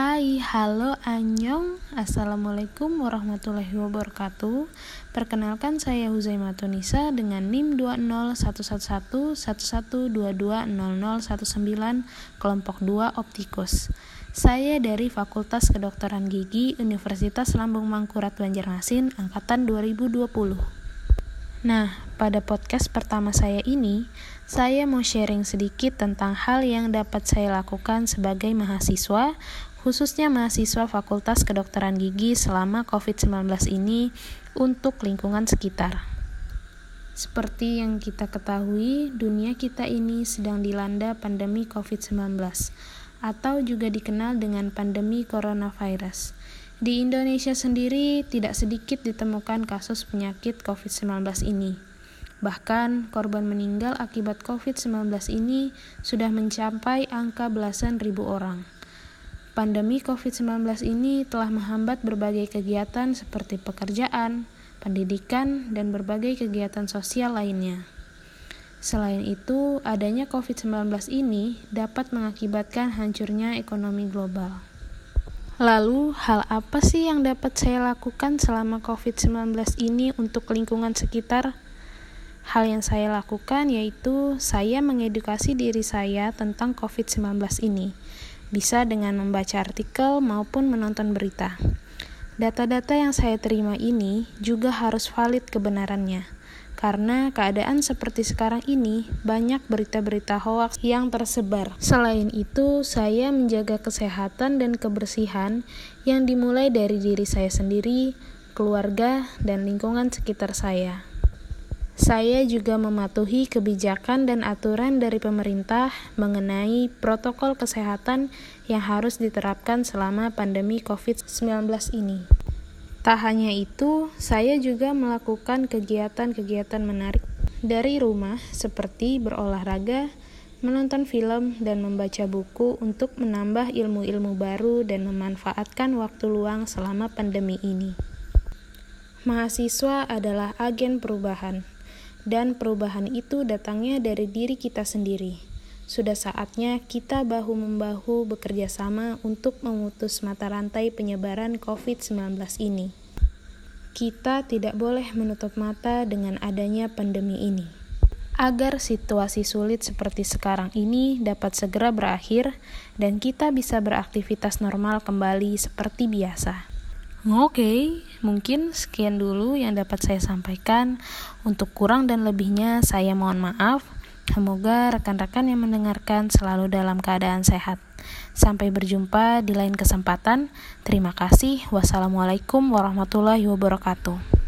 Hai, halo, anyong. Assalamualaikum warahmatullahi wabarakatuh. Perkenalkan saya Huzaimah Tunisa dengan NIM 2011111220019 kelompok 2 Optikus. Saya dari Fakultas Kedokteran Gigi Universitas Lambung Mangkurat Banjarmasin Angkatan 2020 Nah, pada podcast pertama saya ini, saya mau sharing sedikit tentang hal yang dapat saya lakukan sebagai mahasiswa khususnya mahasiswa Fakultas Kedokteran Gigi selama COVID-19 ini untuk lingkungan sekitar. Seperti yang kita ketahui, dunia kita ini sedang dilanda pandemi COVID-19 atau juga dikenal dengan pandemi coronavirus. Di Indonesia sendiri tidak sedikit ditemukan kasus penyakit COVID-19 ini. Bahkan korban meninggal akibat COVID-19 ini sudah mencapai angka belasan ribu orang. Pandemi COVID-19 ini telah menghambat berbagai kegiatan seperti pekerjaan, pendidikan, dan berbagai kegiatan sosial lainnya. Selain itu, adanya COVID-19 ini dapat mengakibatkan hancurnya ekonomi global. Lalu, hal apa sih yang dapat saya lakukan selama COVID-19 ini untuk lingkungan sekitar? Hal yang saya lakukan yaitu saya mengedukasi diri saya tentang COVID-19 ini bisa dengan membaca artikel maupun menonton berita. Data-data yang saya terima ini juga harus valid kebenarannya, karena keadaan seperti sekarang ini banyak berita-berita hoaks yang tersebar. Selain itu, saya menjaga kesehatan dan kebersihan yang dimulai dari diri saya sendiri, keluarga, dan lingkungan sekitar saya. Saya juga mematuhi kebijakan dan aturan dari pemerintah mengenai protokol kesehatan yang harus diterapkan selama pandemi COVID-19 ini. Tak hanya itu, saya juga melakukan kegiatan-kegiatan menarik dari rumah seperti berolahraga, menonton film, dan membaca buku untuk menambah ilmu-ilmu baru dan memanfaatkan waktu luang selama pandemi ini. Mahasiswa adalah agen perubahan dan perubahan itu datangnya dari diri kita sendiri. Sudah saatnya kita bahu-membahu bekerja sama untuk memutus mata rantai penyebaran COVID-19 ini. Kita tidak boleh menutup mata dengan adanya pandemi ini. Agar situasi sulit seperti sekarang ini dapat segera berakhir dan kita bisa beraktivitas normal kembali seperti biasa. Oke, okay, mungkin sekian dulu yang dapat saya sampaikan. Untuk kurang dan lebihnya, saya mohon maaf. Semoga rekan-rekan yang mendengarkan selalu dalam keadaan sehat. Sampai berjumpa di lain kesempatan. Terima kasih. Wassalamualaikum warahmatullahi wabarakatuh.